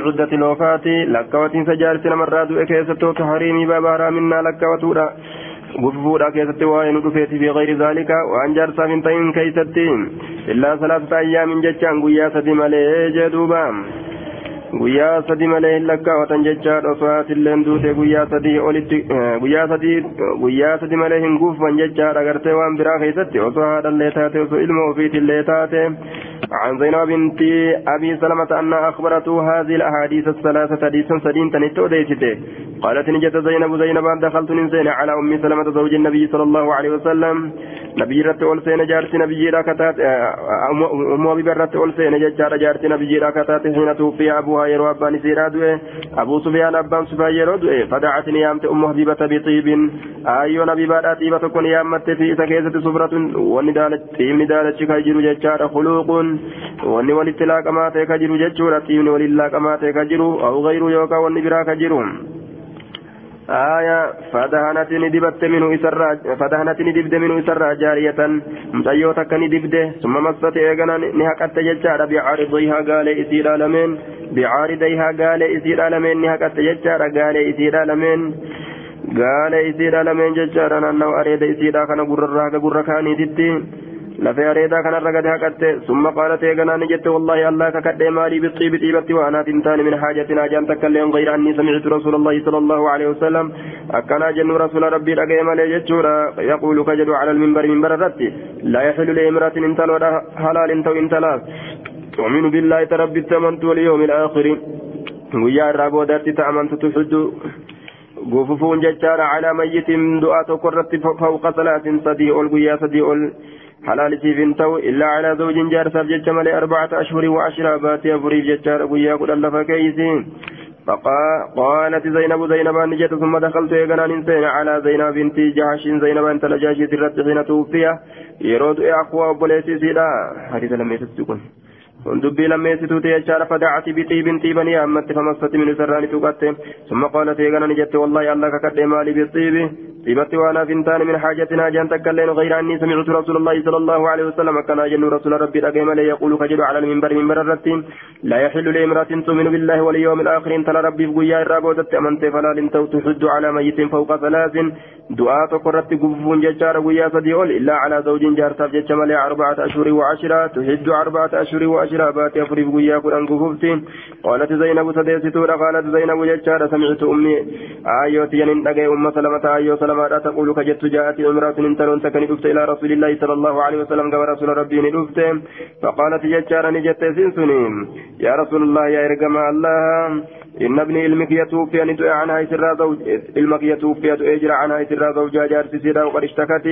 عدة الوفاة لكوة سجارة مرات كيستو تحريم باب حرامنا لكوة غفورا كيست وين دفيت في غير ذلك وان جرسا من تين كيست إلا ثلاثة أيام جتشان قيا سدي ملي جدوبا guyyaa sadi malee hin lakkaawatan jechaadha osoo haatilleen duute guyyaa sadii olitti guyyaa sadii guyyaa sadi malee hin guufan jechaadha gartee waan biraa keessatti osoo haadhallee taate osoo ilma ofiitillee taate عن زينب بنت أبي سلمة أنها أخبرته هذه الأحاديث الثلاثة حديثا سدين تنتو قالت نجت زينب زينب دخلت نسين على أم سلمة زوج النبي صلى الله عليه وسلم نبي رت أولسين جارت نبي راكتات أم أبي برت أولسين جار جارت نبي راكتات حين توفي أبوها يرو أبان سيرا دوه أبو سفيان أبان سفيان يرو دوه فدعتني يامت أم حبيبة بطيب أيو نبي بعد طيبة كن يامت في سكيسة صبرة وندالت طيب ندالت شكا جرو جار خلوق wanni walitti laaqamaa ta'e ka jiru jechuudha xiibni waliin laaqamaa ta'e ka jiru au gayru yookaan آية فدهنتني دبت منه إسرا فدهنتني دبت منه إسرا جارية متأيوتا كني دبت ثم مست إيغانا نهكت ججارة بعارضيها قال إسير لمن بعارضيها قال إسير لمن نهكت ججارة قال إسير لمن قال إسير لمن ججارة أنه أريد إسير كان قرر قرر كاني gadi haqatte summa qaalat eeganaa ni jette wallaahi allah kakadhee maalii bixiibi xiibatti waanaat hin taane min haajatin hajaan takka illee gayra annii samictu rasuula allahi sala allahu alehi wasalam akkanaa jennu rasuula rabbii dhagaye malee jechuudha yaquulu ka jedhu cala alminbari minbara irratti laa yaxilu liimraatin intaloodha halaalin ta'u intalaaf تؤمن بالله تربت أمنت واليوم الآخر ويا الرابودات تأمنت تحج قففون ججار على ميت دعاء قرت فوق صلاة صديء القيا صديء حلال سيفين تو إلا على زوج جار سبجت ملي أربعة أشهر وعشرة باتي أفري ججار قيا قد الله فكيسين فقالت زينب زينب نجت ثم دخلت يغنان انسان على زينب بنت جحش. زينب أنت لجاشي ترت حين توفي يرود أخوة بوليسي سيدا. حديث لم يتسكن دبي لما يستوت يجار فدعت بطيب طيبا يا أمت فمست من سراني تقت ثم قالت يغنى نجت والله الله كقد مالي بالطيب طيبت وأنا فنتان من حاجتنا جان تكلين غير اني سمعت رسول الله صلى الله عليه وسلم كان جن رسول ربي الاقيم لي يقول كجد على المنبر منبر الرتين لا يحل لامرأة تؤمن بالله واليوم الآخر ترى ربي بقيا الرابوتة امنت فلا لنتو تحد على ميت فوق ثلاث دعاء تقرت قفون ججار قيا صديول الا على زوج جار تفجج ملي اربعة اشهر وعشرة تحد اربعة اشهر وعشرة بات افري بقيا قران قفوفتين قالت زينب سديستور قالت زينب ججار سمعت أمي ايوتي ين ام سلمة آيو سلمة ما تقول كجت جاءت امرأة انتلون تكني دفت إلى رسول الله صلى الله عليه وسلم كما رسول ربي ندفت فقالت ججارا نجت سنسنين يا رسول الله يا إرقم الله إن ابني علمك يتوفي أن يدعي عنها سرا زوج علمك يتوفي أجر عنها سرا زوجها جار سيرا وقد اشتكت.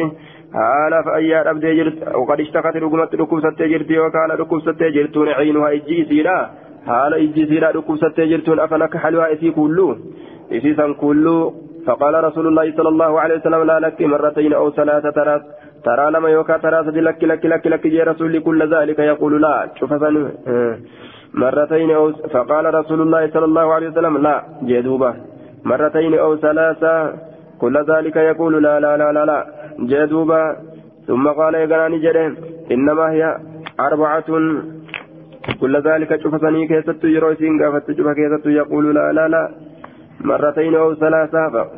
حال فأيار أبدي جرت وقد اشتكت رقمت ركوب ستجرت وكان ركوب ستجرتون عينها إجي سيرا حال إجي سيرا ركوب ستجرتون أفلك حلوها إسي كله إسيسا كله فقال رسول الله صلى الله عليه وسلم لا لك مرتين أو ثلاثة ترى ترى لما يوكا ترى لك لك لك لك يا رسول كل ذلك يقول لا شوف مرتين أو فقال رسول الله صلى الله عليه وسلم لا جدوبة مرتين أو ثلاثة كل ذلك يقول لا لا لا لا لا جدوبة ثم قال يقراني جده إنما هي أربعة كل ذلك شوف سني كيست يروسين قافت شوف كيست يقول لا لا لا. مرتين أو ثلاثة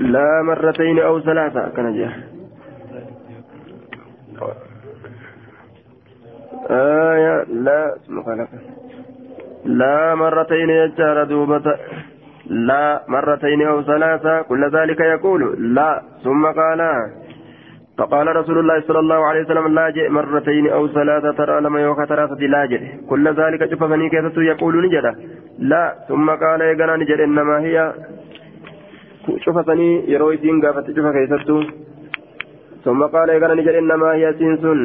لا مرتين أو ثلاثة كان جاء آية لا لا مرتين يجار دوبة. لا مرتين أو ثلاثة كل ذلك يقول لا ثم قال فقال رسول الله صلى الله عليه وسلم لا جئ مرتين أو ثلاثة ترى لما يوكا ثلاثة لا كل ذلك شففني كيف يقول نجد لا. ثم قال يقنا نجد إنما هي. شففني يرويسين قافت شفف ثم قال يقنا نجد إنما هي سنسن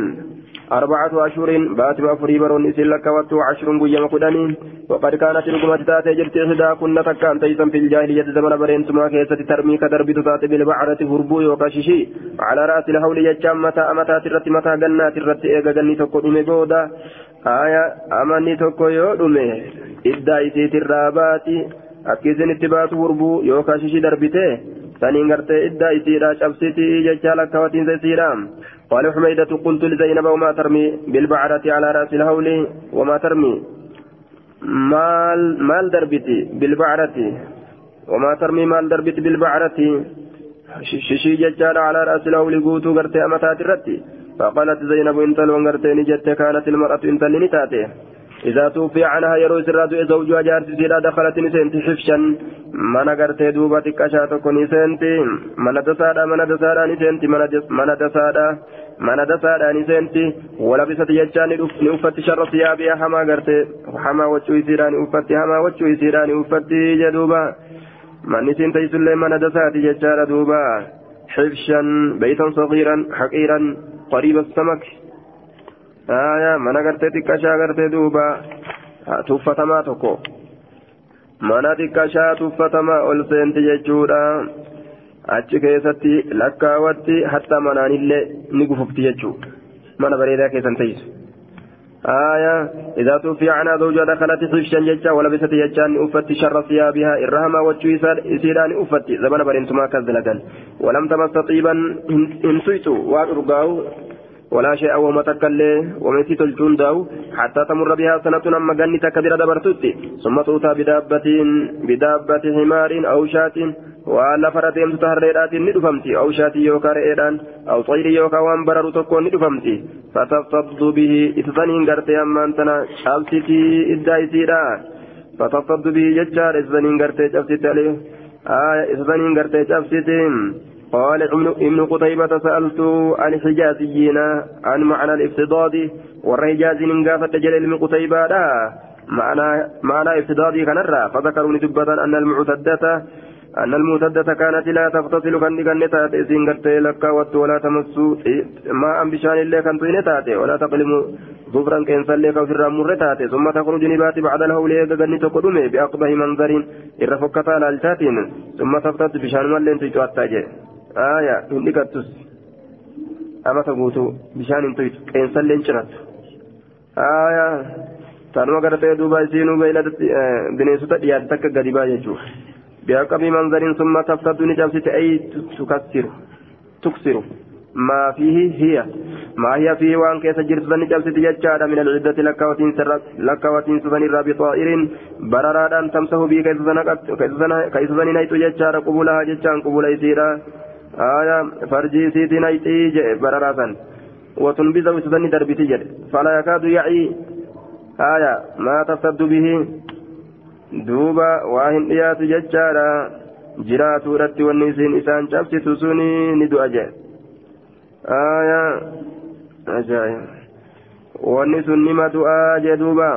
أربعة أشهر بات أفري برون إسل كوت وعشر قيام قدني وقد كانت القمة تاتي جرت إحدى كنا تكان تيسا في الجاهلية زمن برين تما كيسة ترمي كدرب تاتي بالبعرة هربو وكاششي على رأس الهول يجام متى أمتا ترت متى جنات الرت إيغا جني تكو دمي بودا آية أمني تكو يو دمي إدى إسيت الرابات أكيزن اتبات هربو يوكاششي دربته saniin gartee iddaa isiidha cabsitii jecha lakkaawwatiin isiidha قال حميدة قلت لزينب وما ترمي بالبعرة على رأس الهول وما ترمي. مال مال دربتي بالبعرة. وما ترمي مال دربتي بالبعرة. ششي ججال على رأس الهول قوتو قرتي أمتات الرتي. فقالت زينب انت لو نجت كانت المرأة انت لنتاتي إذا توفي عنها يروي سراد زوجها جارتي سيرا دخلت نسنت حفشا من غرتي دوبا تكاشا تكون نسنت من دسادا من دسادا نسنت من دسادا من دسادا نسنت ولبست يجان نوفت شر ثيابها حما غرتي حما وجوي سيراني وفت حما وجوي سيراني وفت جدوبا من نسنت يسلي من دساتي ججار دوبا حفشا بيتا صغيرا حقيرا قريب السمك آية من أغرتي تكاشا أغرتي دوبا تفتما تكو من تكاشا تفتما ألسنت ججورا achi keessatti lakkaawatti hatta manaanillee ni gufufti jechuu mana bareedaa keessan ta'isu آية إذا توفي عنها زوجها دخلت حفشا ججا ولبست ججان أفتي شر ثيابها إرهما وجه إسيران أفتي زمن برنتما كذلك ولم تمس طيبا إن سيتو وأرقاه ولا شيء وما تكلي ومسي تلجون داو حتى تمر بها سنة أما جنة كبيرة دبرتوتي. ثم توتى بدابة بدابة حمار أو شاة وعلى فرتين تهريرات ندفمتي. أو شاة يوكا رئيران أو طير يوكا وان برر تكون ندفمتي. فتفض به إتثنين قرتي أما أنتنا شابتي إدايتيرا فتفض به ججار إتثنين قرتي شابتي عليه آه إتثنين قرتي شابتي قال ابن قتيبة سألت عن الحجازيين عن معنى الافتضاد والرجاز من قافة جليل من قتيبة. لا معنى معنى افتضاد كنرى فذكروا لدبة أن المعتدة أن المعتدة كانت لا تغتسل كن كنتات إسين قرتي لك ولا تمس. ما أم بشأن الله كنت ولا تقلم ظفرا كينسا لك في الرمور تاتي ثم تخرج نبات بعد الهول يغني تقدمي بأقبه منظر إرفقتا لالتاتين ثم تفتت بشأن ملين تجوات dhiqattus amata guutuu bishaan hin tuytu qeensallee hin cirattu aya tanuma gartee duuba isiinuu bineensota dhiyaate takka gadi baa jechuudha biaqabii manzariin summa taftaddu ni cabsite ay tukassiru tuksiru maa fiihi hiya maa hiya fiihi waan keessa jirtu san ni cabsite jechaadha min alciddati lakkaawatiinsa san irraa bixaa'irin bararaadhaan tamsahu bii ka isa san hin hayxu jechaadha qubulahaa jechaan qubula isiidha آية فرجي سيدي نيتي برراسا وتنبذه سدني دربتي جد. فلا يكاد يعي. آية ما تفتد به. دوبا واهن إيات ججارا. جراتو رتي والنسين إسان شابتي تسوني ندو أجل آية أجايا والنسون نما دعاء جدوبا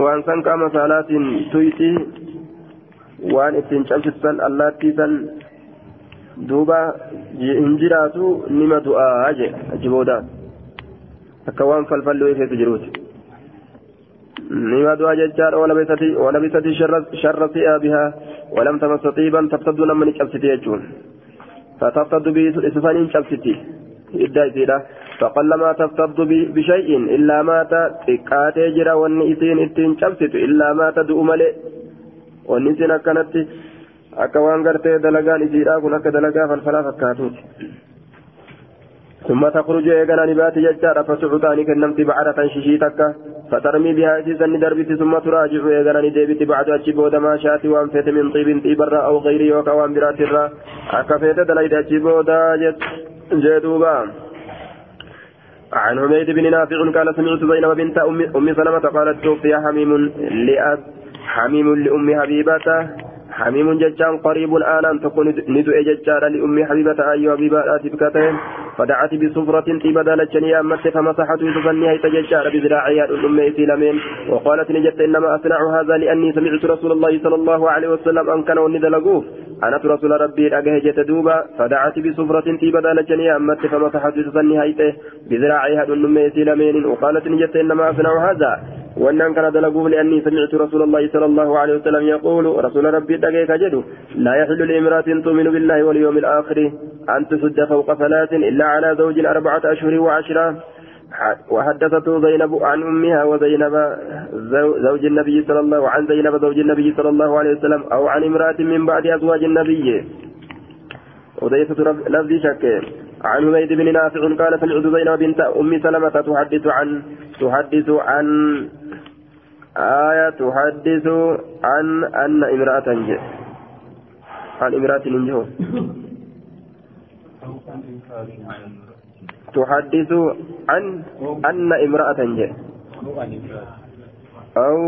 وأنسان كما صلاة تيتي. waan ittiin cabsisan allaattiisan duuba hin jiraatu nima du'aa jee achi booda akka waan falfalloo keessa jiruuti du'aa jechaadha walabisati sharra si'aa bihaa ولم تمس طيبا تفتد لما نشبستي يجون فتفتد بسفن شبستي إدى إسيرا فقلما تفتد بشيء إلا مات تكاتي جرا والنئسين إتين شبست إلا مات دؤملي isin akkanatti akka waan gartee dalagaan isiidhaa kun akka dalagaa falfalaa fakkaatuuti. ثم تخرج إيقنا نبات ججارة فتعطاني كنمت بعرة ششيتك فترمي بها إسيسا ندربت ثم تراجع إيقنا نديبت بعد أجيبود ما شات وأنفت من طيب طيبرا أو غيره يوكا وأن برات الرا أكفيت دليد أجيبود جدوبا عن حميد بن نافع قال سمعت زينب بنت أم, سلمة قالت توفي حميم لأب حميم لأم حبيبة حميم ججان قريب الآن تكون ندعي ججارا لأم حبيبة أي حبيبة تبكتين. فدعت بصفرة طيبة دالتشني أمت فمسحت يتفنيها تججار بذراعها الأم إسلامين وقالت نجت إنما أصنع هذا لأني سمعت رسول الله صلى الله عليه وسلم أن كان وندلقوه أنا رسول ربي أجهجت دوبا. فدعت بصفرة طيبة دالتشني أمت فمسحت يتفنيها بذراعها الأم إسلامين وقالت نجت إنما أصنع هذا وأن كان دلقوه لأني سمعت رسول الله صلى الله عليه وسلم يقول رسول ربي دقيق جدو لا يحل لامرأة تؤمن بالله واليوم الآخر أن تسد فوق ثلاث إلا على زوج أربعة أشهر وعشرة. وحدثته زينب عن أمها وزينب زوج النبي صلى الله عن زينب زوج النبي صلى الله عليه وسلم أو عن امرأة من بعد أزواج النبي. وضيفة لفظ شك. عن هبيد بن نافع قال سمعت زينب بنت أم سلمة تحدث عن تحدث عن آية تحدث عن أن امرأة جاء. عن امرأة نجو تحدث عن أن امرأة جاء. أو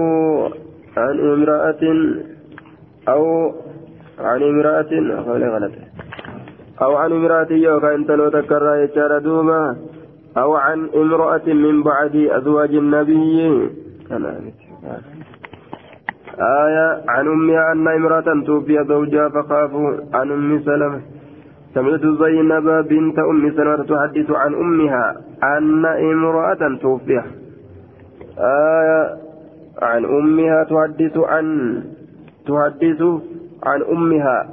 عن امرأة أو عن امرأة غلط أو عن امرأة يوكا انت لو تكرر يجار دوبا أو عن امرأة من بعد أزواج النبي. آية عن أمها أن امرأة توفي زوجها فخافوا عن أم سلمة. سمعت زينب بنت أم سلمة تحدث عن أمها أن امرأة توفي. آية عن أمها تحدث عن تحدث عن أمها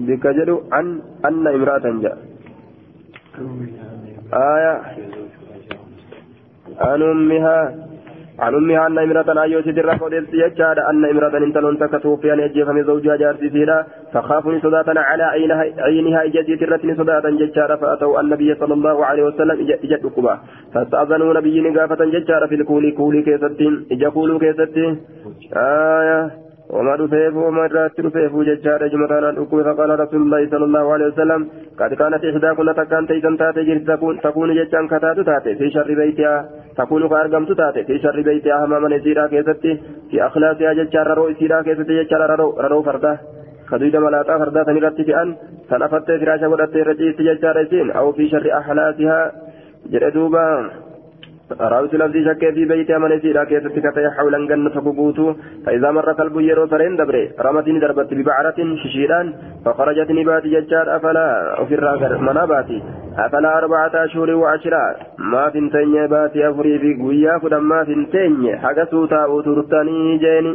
بكجر عن أن امرأة جاء آية عن أمها عن أمها أن امرأة أيوة تدرى قدرت يجعل أن امرأة انتلون تكتو في أن يجيف من زوجها جارتي سيرا فخافوا صداتا على عينها إجتي ترتني صداتا ججارا فأتوا النبي صلى الله عليه وسلم إجت ركبا فاستأذنوا نبي نقافة ججارا في الكولي كولي كيستين إجا كولو كيستين. آية. وما رفيف وما رات رفيف ججار جمتانا أكوي فقال رسول الله صلى الله عليه وسلم قد كانت إحداكن تكان تيزن تاتي جرت تكون تكون ججان كتات تاتي في شر بيتها تكون كأرقمت تاتي في شر بيتها أمام نسيرا كيستي في أخلاصها ججار ررو إسيرا كيستي ججار ررو ررو فرده خديجة ملاتا فردا سنرتي في أن سنفت فراشا ودت رجيت ججار إسين أو في شر أحلاسها. جردوبا راوت لفظي شك في بيت أمن سيرا كيست كتي حولا جنة فقبوتو فإذا مر كلب يرو سرين دبري رمتني دربت ببعرة ششيران فخرجت نبات ججار أفلا أفر مناباتي أفلا أربعة أشهر وعشرة ما فنتين باتي أفري في قويا فدما ما فنتين حق سوتا أوتورتاني جيني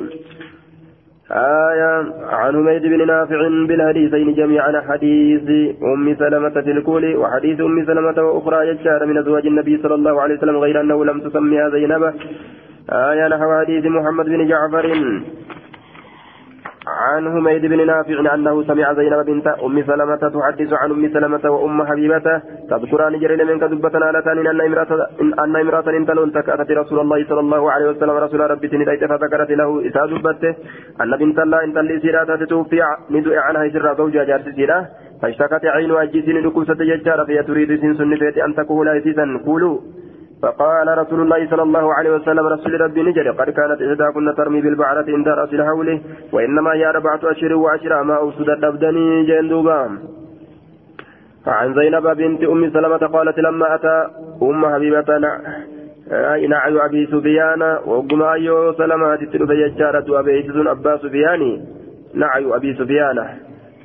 آية عن حميد بن نافع بالحديثين جميعا حديث أم سلمة في الكول وحديث أم سلمة وأخرى يجار من أزواج النبي صلى الله عليه وسلم غير أنه لم تسميها زينب آية نحو حديث محمد بن جعفر. عن حميد بن نافع أنه سمع زينب بنت أم سلمة تحدث عن أم سلمة وأم حبيبة تذكران جرين من كذبة علتان أن امرأة أن امرأة انتلون تكأتت رسول الله صلى الله عليه وسلم رسول ربي تنديت فذكرت له إذا ذبته أن بنت الله انتلي سيرات توفي ندعي عنها سر زوجها جارت سيرة فاشتكت عين أجيسين لكوسة ججارة فهي تريد سن سنة أن تقول أيسيسا قولوا. فقال رسول الله صلى الله عليه وسلم رسول ربي نجري. قد كانت إحداكن ترمي بالبعرة عند رأس الحول وإنما هي أربعة أشهر وعشرة ما أوسد الأبدني جندوبا عن زينب بنت أم سلمة قالت لما أتى أم حبيبة نعي أبي سفيان وقم أيو سلمة تتلو فيجارة أبي سفيان أبا سفيان نعي أبي سفيان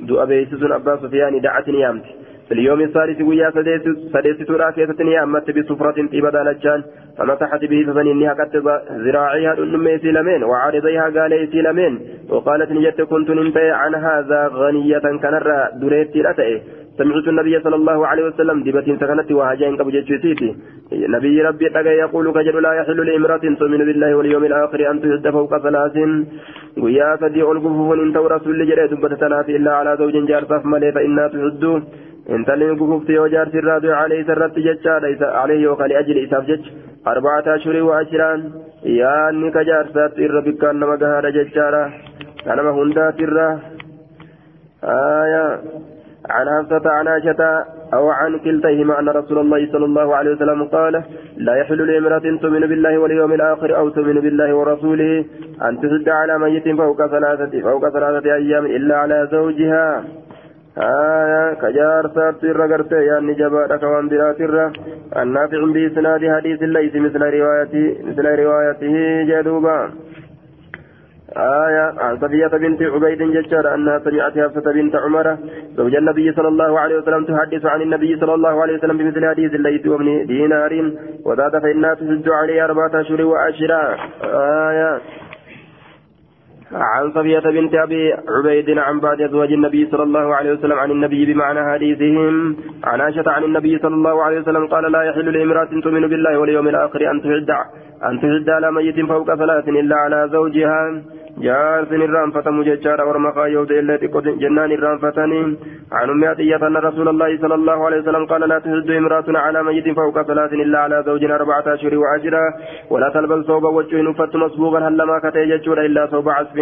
دو أبي سفيان أبا سفيان دعتني يامتي في اليوم الثالث ويا سديس تورا كيستني أمت بصفرة طيبة دالجان. فمسحت به فسنينها قد ذراعيها النمي سيلمين وعارضيها قال سيلمين وقالت نجت كنت ننتهي عن هذا غنية كنرى دريت لتئه سمعت النبي صلى الله عليه وسلم دبت سكنت وهجين قبل جيتي نبي ربي تقى يقول كجل لا يحل لامرأة تؤمن بالله واليوم الآخر أن تهد فوق ثلاث. ويا سدي القفوف إن رسول لجري دبت إلا على زوج جارتف ملي فإنا تهد. Yoo jaarsi irraa du'e alee isa irratti jechaadha alee yookaan ajili isaaf jecha arba'ata ashurii waa ashiraan yaanni ka jaarsaatti irra bikkaan nama gahaadha jechaadha ka nama hundaati irra عن حفصة عن عائشة أو عن كلتيهما أن رسول الله صلى الله عليه وسلم قال لا يحل لامرأة تؤمن بالله واليوم الآخر أو تؤمن بالله ورسوله أن تسد على ميت فوق ثلاثة فوق ثلاثة أيام إلا على زوجها آية كجار سارت الرقرت يعني جبار كوان برات الر النافع بإسناد حديث ليس مثل روايته مثل روايته جدوبا. آية عن صفية بنت عبيد ججار أنها سمعت حفصة بنت عمر زوج النبي صلى الله عليه وسلم تحدث عن النبي صلى الله عليه وسلم بمثل حديث الليث وابن دينار. وزاد فإنها تسد عليه أربعة أشهر وعشرة. آية عن صفية بنت أبي عبيد عن بعد أزواج النبي صلى الله عليه وسلم عن النبي بمعنى حديثهم. عن عائشة عن النبي صلى الله عليه وسلم قال لا يحل لامرأة تؤمن بالله واليوم الآخر أن تهد أن تهد على ميت فوق ثلاث إلا على زوجها. Irraanfatamu jechaadha warma kaayyoote illee xiqqoo jennaan irraanfatanii عن أم عطية رسول الله صلى الله عليه وسلم قال لا تهد امرأة على ميت فوق ثلاث إلا على زوج أربعة أشهر وعشرة ولا تلبس ثوب وجه نفت مسبوغا هل ما كتي جتشور إلا ثوب عسف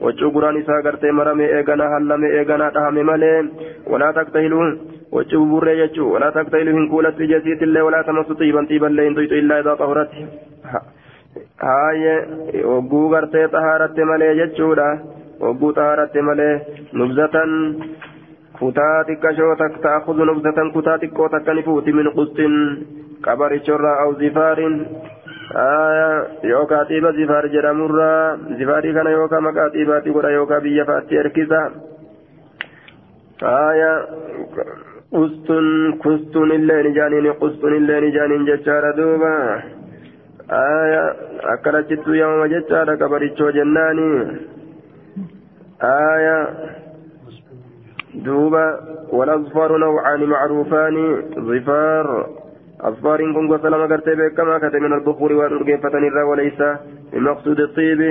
وجه قران ساقرت مرمي إيغانا هل لم إيغانا تهم ملي ولا تقتهلوا وجه بري جتشو ولا تقتهلوا إن كولت جسيت الله ولا تمس طيبا طيبا لين إلا إذا طهرت haayye hogguu gartee xahaaratte malee jechuudha hogguu xahaaratte malee nubzatan kutaa xiqqashoo ta'akuzu nubzatan kutaa xiqqoo takka ni fuuti min qustin qabarichorraa aw zifaarin yookaa xiiba zifaar jedhamurraa zifaarii kana yookaa maqaa xiibaatti godha yookaa biyya faatti erkisa haaya qustun kustun illee ni jaaniin qustun illee ni jaaniin jechaadha duuba akkanachittu yamama jechaadha qabarichoo jennaani aya duuba walasfaru nawcaani macruufaani zifaar asfaariin kun gosa lama gartee beekamaa kate min albukuri waan urgeeffatan irraa waleysa bimaqsuudi xiibi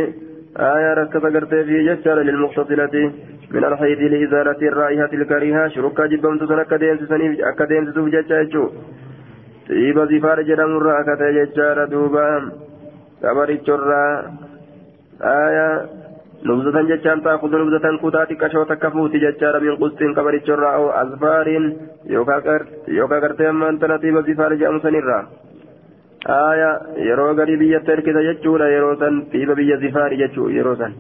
aya rakkata gartee fi jechaadha lilmuqtasilati من الحيض لإزالة الرائحة الكريهة شركة جبمت سنة أكا يجو طيب زفار جرم الرأكة جتشار دوبا كبريتشرا آية نبذة جتشان تأخذ نبذة كتاتي كشوتا كفوتي جتشار من قسط كبريتشرا أو أزفار يوكا كرتين من تنطيب زفار جام سنرا آية يرو غري بيا تركز جتشورا يرو سن طيب بيا زفار جتشو يرو سن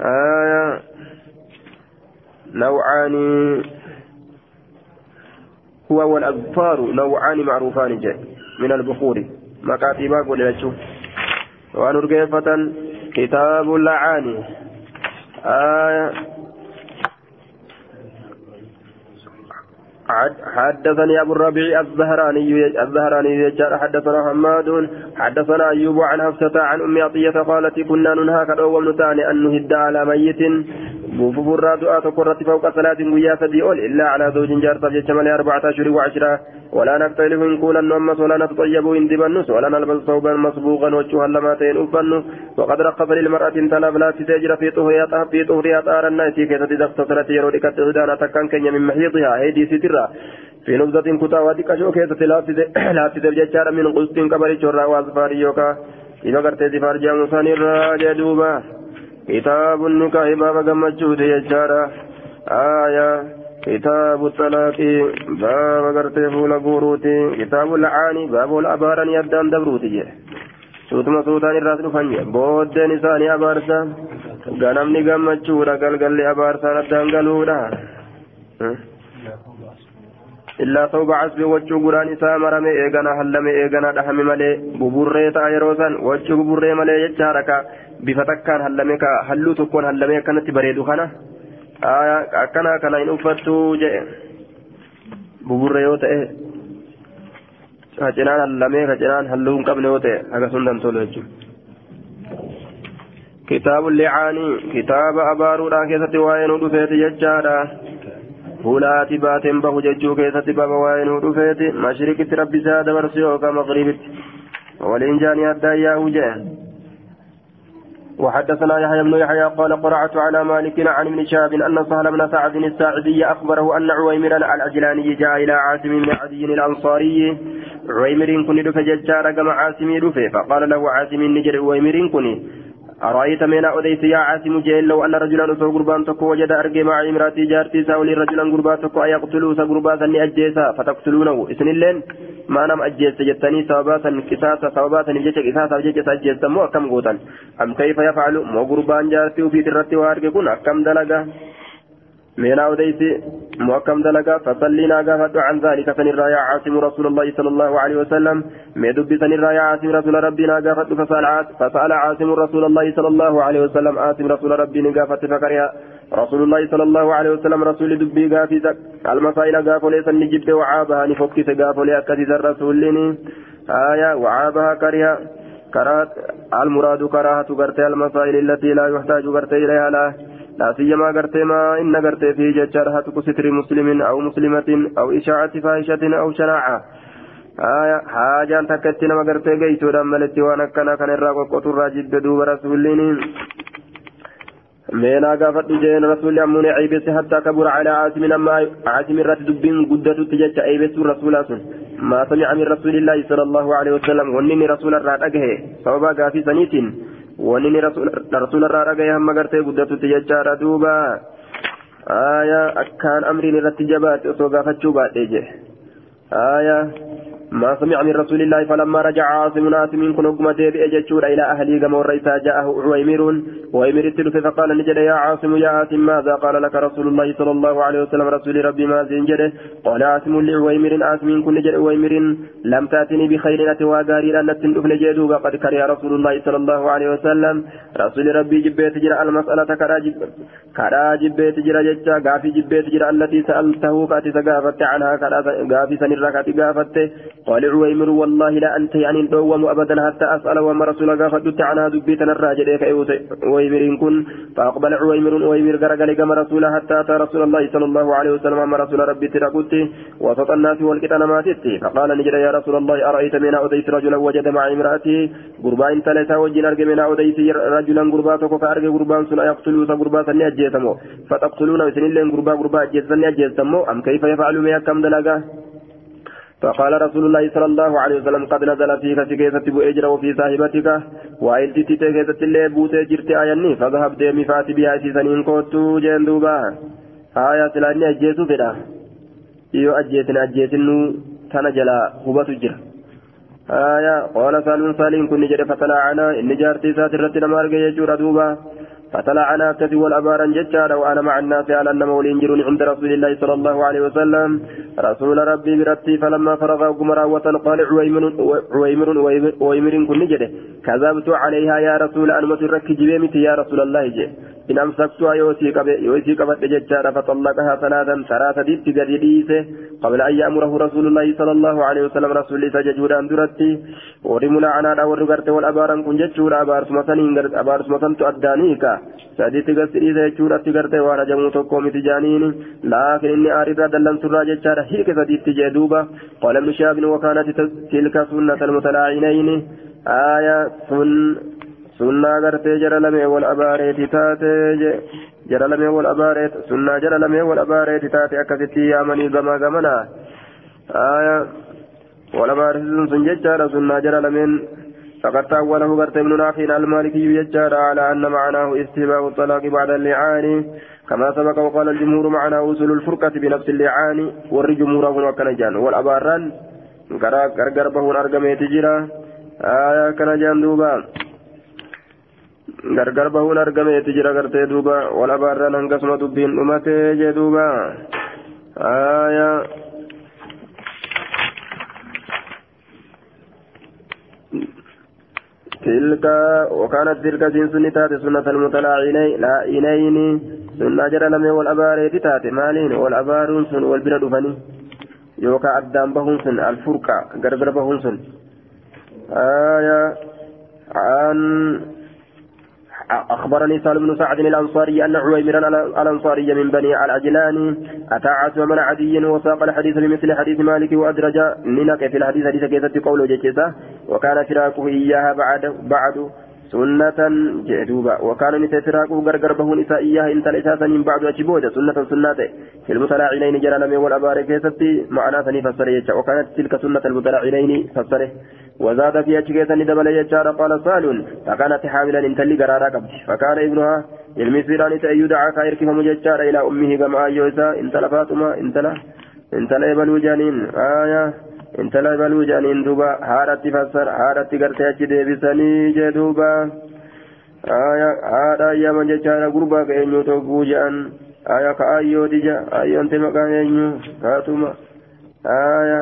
آية نوعان هو والأظفار نوعان معروفان جاء من البخور. مكاتبا قول لشوف ونرقيفة كتاب اللعاني آية. حدثني أبو الربيع الزهراني الزهراني حدثنا حماد. حدثنا أيوب عن حفصة عن أم عطية قالت كنا ننهى كدو نتاني أن نهد على ميت بوفوف الرادعة قرة فوق ثلاث ويا سديول إلا على زوج جار فجت ملي أربعة أشهر وعشرة ولا نختلف إن كولا نمس ولا نتطيب إن دبنس ولا نلبس ثوبا مصبوغا وجها لماتين أفن وقد رقص للمرأة تلاب لا تسجر في طهرها في طهرها طار الناس كي تدفت يرودك تهدانا تكن كن من محيطها هيدي سترة في نبذة كتا ودك شو كيسة لا تسجر من قسط كبر شرا وأزفار يوكا إذا قرت زفار جامو سانير جدوبا كتاب النكاح باب جمجود يجارا آية كتاب الطلاق باب غرتي فول غوروتي كتاب العاني باب الأبارن يدان دبروتي suutaan irraa dhufanye booddeen isaanii abaarsa ganamni gammachuudha galgalli abaarsaan addaan galuudha illaa wachuu guraan isaa marame eegana hallame eegana dhahame malee buburree ta'a yeroo san wachuu buburree malee jecha haraka bifa takkaan hallame ka halluu tokkoon hallame akkanatti bareedu kana akkana kana hin uffattu jedhe buburree yoo ta'e kacinaan hallamee kacinaan halluu hin qabne yoo ta'e akkasuma dantolu jechuudha. kitaabu licaanii kitaaba abaaruudhaan keessatti waa'ee nu dhufeeti jechaadha. Fuulaati baateen bahu jechuu keessatti baaba waa'ee nu dhufeeti. Mashriqitti rabbi isaa dabarsu yookaan maqribitti. Waliin jaanii. وحدثنا يحيى بن يحيى قال قرأت على مالك عن ابن شهاب أن سهل بن سعد الساعدي أخبره أن عويمرا العجلاني جاء إلى عاصم بن عدي الأنصاري. عويمر كن دفع ججار كما عاصم دفع فقال له عاصم نجر عويمر كن. أرأيت من أوديت يا عاصم جيل لو أن رجلا أتوا قربان تكو وجد أرقي مع امرأتي جارتي سأولي رجلا قربان تكو أيقتلوا سقربان سني أجيسا فتقتلونه. إسن اللين ما نم أجيس جتني ثواباتا كساسا ثواباتا نجيش كساسا جيش أجيس مو أكم قوتا. أم كيف يفعل؟ مو قربان جارتي وفي ترتي وأرقي كن أكم دلقا من أوديت مؤكم دلقا فصلينا قافت عن ذلك فنرى يا عاصم رسول الله صلى الله عليه وسلم. ميدب سنرى يا عاصم رسول ربنا قافت فسأل فسأل عاصم رسول الله صلى الله عليه وسلم. عاصم رسول ربنا قافت فكرها رسول الله صلى الله عليه وسلم رسول دبي قافت المسائل قافوا ليس نجبت وعابها نفكت قافوا لأكد الرسول آية وعابها كرها كرات المراد كراهة قرتي المسائل التي لا يحتاج قرتي إليها لا. لا سيما ما إن قرتي في ججارها ستر مسلم أو مسلمة أو إشاعة فاحشة أو شناعة. آية حاجة تكتنا ما قرتي قيتو دمالتي وأنا كان كان الراقو قطر راجد دوب رسولين مينا قافت جين رسول أمون عيبس حتى كبر على عاصم أما عاصم الرات دبين قدة تجج عيبس رسول ما سمع من رسول الله صلى الله عليه وسلم ونني رسول الرات أجه سببا قافي سنيت ونني رسول رسول الرات أجه هم قرتي قدة تجج دوبا آية أكان أمرين الرتجبات وصوغا فتشوبات آية ما سمع من رسول الله فلما رجع عاصم عاصم كن أقم ديبئ جتشور إلى أهلي كما ورئيسا جاءه عويمر ويمر التلف فقال نجد يا عاصم يا عاصم ماذا؟ قال لك رسول الله صلى الله عليه وسلم رسول ربي ما زنجده قال عاصم لعويمر عاصم كن نجد عويمر لم تأتني بخير أتوا غاري أن نجده قد كره رسول الله صلى الله عليه وسلم. رسول ربي جبت جرى المسألة كرا جبت جرى جتشا غافي جبت جرى التي سألته فأتي سقافت عنها. كرا سنرى كاتي قال عويمر والله لا أنت يعني دوم أبدا حتى أسأل وما رسول الله فدت عنها دبيت الراجل عويمر كن فأقبل عويمر. عويمر قرقل كما رسول حتى أتى رسول الله صلى الله عليه وسلم. أما رسول ربي تركت وسط الناس والكتان ماتت فقال نجد يا رسول الله أرأيت من أوديت رجلا وجد مع امرأته قربان ثلاثة وجن أرجع من أوديت رجلا قرباتك فأرجع قربان سنة. يقتلوا قربا سنة أجيتمو. فتقتلون وسنين لهم قربا قربا أجيتمو. أم كيف يفعل ما كم دلقا فقال رسول الله صلى الله عليه وسلم قد نزل فيك سكيسة بؤجر وفي صاحبتك وإن تتي كيسة اللي بوتي جرت آياني فذهب ديمي فاتي بها سيسانين كوتو جين دوبا آية سلاني أجيتو فدا iyo ajjeetin ajjeetinnu tana jala hubatu jira آية قال سالم سالم كن جري فتلاعنا إن جارتي ساتر رتنا مارجي يجور دوبا فطلعنا كذي والأبارا جتشارا وأنا مع الناس على أن مولين جرون عند رسول الله صلى الله عليه وسلم. رسول ربي برتي فلما فرغ قمرا قال عويمر عويمر كن جده. كذبت عليها يا رسول أن مترك جبيمت يا رسول الله جي إن أمسكتها يوسي قبت فطلقها ثلاثا ثلاثة ديت قد قبل أن يأمره رسول الله صلى الله عليه وسلم رسول الله سججورا درتي ورمنا عنا ورقرت والأبارا كن جتشورا أبار سمسان أبار سمسان تؤدانيكا gasiriisa jechuudhatti gartee waan ajamuu tokko miti jaaniin laakiin inni aarirraa dallansurraa jechaadha hiike sadiitti jee duuba qaala ibnu shaabin wakaanati tilka sunnata almutalaacinayni aaya sun sunnaa gartee jara lamee wal abaareeti taate jara lamee wal abaareet sunnaa jara lamee wal abaareeti taate akkasitti yaamanii gamaa gamana aaya wal abaareeti sun jechaadha sunnaa jara lameen فقد تأوله قرت ابن نافع المالكي يجار على أن معناه استهباء الطلاق بعد اللعان كما سبق وقال الجمهور معناه وصول الفرقة بنفس اللعان والجمهور وكان جان والأباران غرغر بهون أرقمي تجرا آية كان جان دوبا غرغر بهون أرقمي تجرا غرتي دوبا والأباران هنقسم دبين أمتي جدوبا آية تلك وكانت تلك سنة تاتي سنة المتلاعنين سنة جرى لم والأبار تاتي مالين والأبار سن والبلد فني يوكا أدام بهن سن الفرقة غرغر بهن سن آية عن أخبرني سالم بن سعد الأنصاري أن عويمرا الأنصاري من بني العجلان أتى عتبة عدي وساق الحديث بمثل حديث مالك وأدرج نينك في الحديث حديث كيف قوله جيشة وكان فراقه إياها بعد بعد سنة جدوبا وكان نتفراقه غرغر بهون إساء إياها إن تلإساسا من بعد أجبودة سنة سنة. في المتلاعنين جرى لم والأبار كيستي معنى ثني فسر وكانت تلك سنة المتلاعنين فسره. وزاد في أشكيت ندبل يجار قال سال فكانت حاملا إن تلي قرارا قبل فكان ابنها المسيران تأيدعا خير كيف مججار إلى أمه كما أيوسا إن تلا فاطمة إن تلا إن تلا يبلو جانين آية baluu jedhaniin duuba haadhatti fassara haadhatti gartee achi deebisanii jee duuba haadha ayyaama jechaadha gurbaa ka eenyu togguu jedhan aya ka ayyooti ja ayyoonte maqaan eenyu kaatuma aya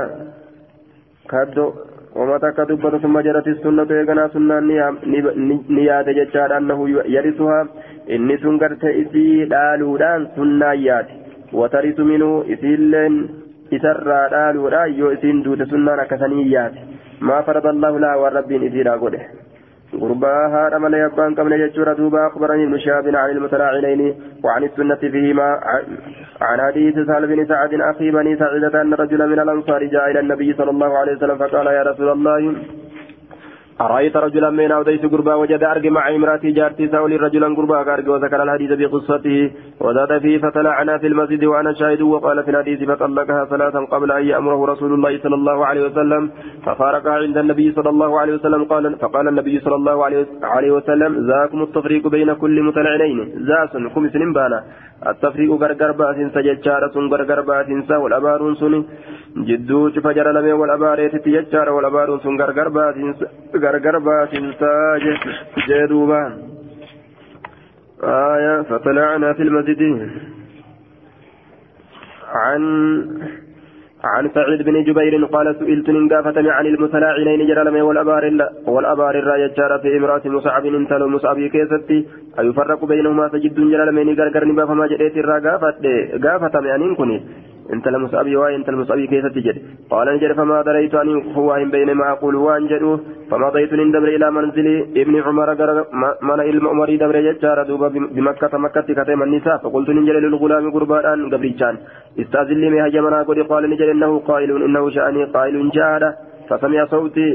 kaddo وما تك دبت ثم جرت السنة يغنى سنة نيات جتشار أنه يرثها إني سنقرت إسي دالودان سنة يات وترث منه إسيلين isarraa dhaaluudha yoo isiin duute sunnaan akkasanii yaate maa farada allahu laha waan rabbiin isiidhaa gurbaa haadha malee abbaan qabne jechuudha. Duuba أخبرني ابن شهاب عن المتلاعنين وعن السنة فيهما عن حديث سهل بن سعد أخي بني سعيدة أن رجلا من الأنصار جاء إلى النبي صلى الله عليه وسلم فقال يا رسول الله أرأيت رجلا من أوديت قربا وجد أرجع مع امرأتي جارتي ساولي رجلا قربا أرجع وذكر الحديث بقصته وزاد فيه فتلعنا في المسجد وأنا شاهد وقال في الحديث فطلقها ثلاثا قبل أن يأمره رسول الله صلى الله عليه وسلم ففارقها عند النبي صلى الله عليه وسلم قال فقال النبي صلى الله عليه وسلم ذاكم التفريق بين كل متلعنين ذاس سنين بانا التفريق غرغر باسنسا ججارة غرغر باسنسا والأبارون سن جدو فجر لمي والأباريت تججارة والأبارون سن غرغر باسنسا غرغر باسنسا جدوبا آية فطلعنا في المسجد. عن عن سعيد بن جبير قال سئلت من قافتني عن المتلاعنين جرى والأبار والأبار الراية في امرأة مصعب انتلو مصعب كيستي. أيفرق بينهما سجد جرى لمن غرغر نبا فما جريت الرا قافت قافت يعني كني. انت المصابي واي انت المصابي كيف تجد قال نجد فما دريت أن هو بينما أقول وأن جدو فمضيت من دبر إلى منزل ابن عمر من علم عمر دبر ججار دوبا بمكة مكة كتم النساء. فقلت نجد للغلام قربان قبريشان استأذن لي هجمنا قال نجد إنه قائل إنه شأني قائل جاد فسمع صوتي.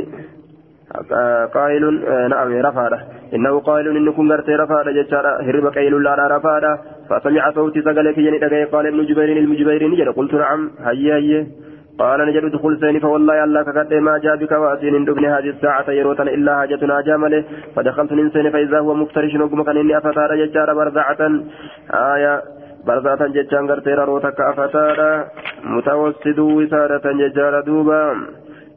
قائل نعم رفادة. إنه قائل إن كن غرتي رفادة جتارا هرب قيل لا رفادة. فسمع صوتي سقلك دقي. قال ابن جبير المجبير قلت نعم. هيا هيا. قال نجد دخول سيني فوالله الله كقد ما جاء بك وأسين دبن هذه الساعة يروتن إلا حاجتنا جامله فدخلت ننسين فإذا هو مفترش نقم كان إني أفتار جتارا برزعة آية. برزعة جتان غرتي روتك أفتار متوسد وسادة ججار دوبا.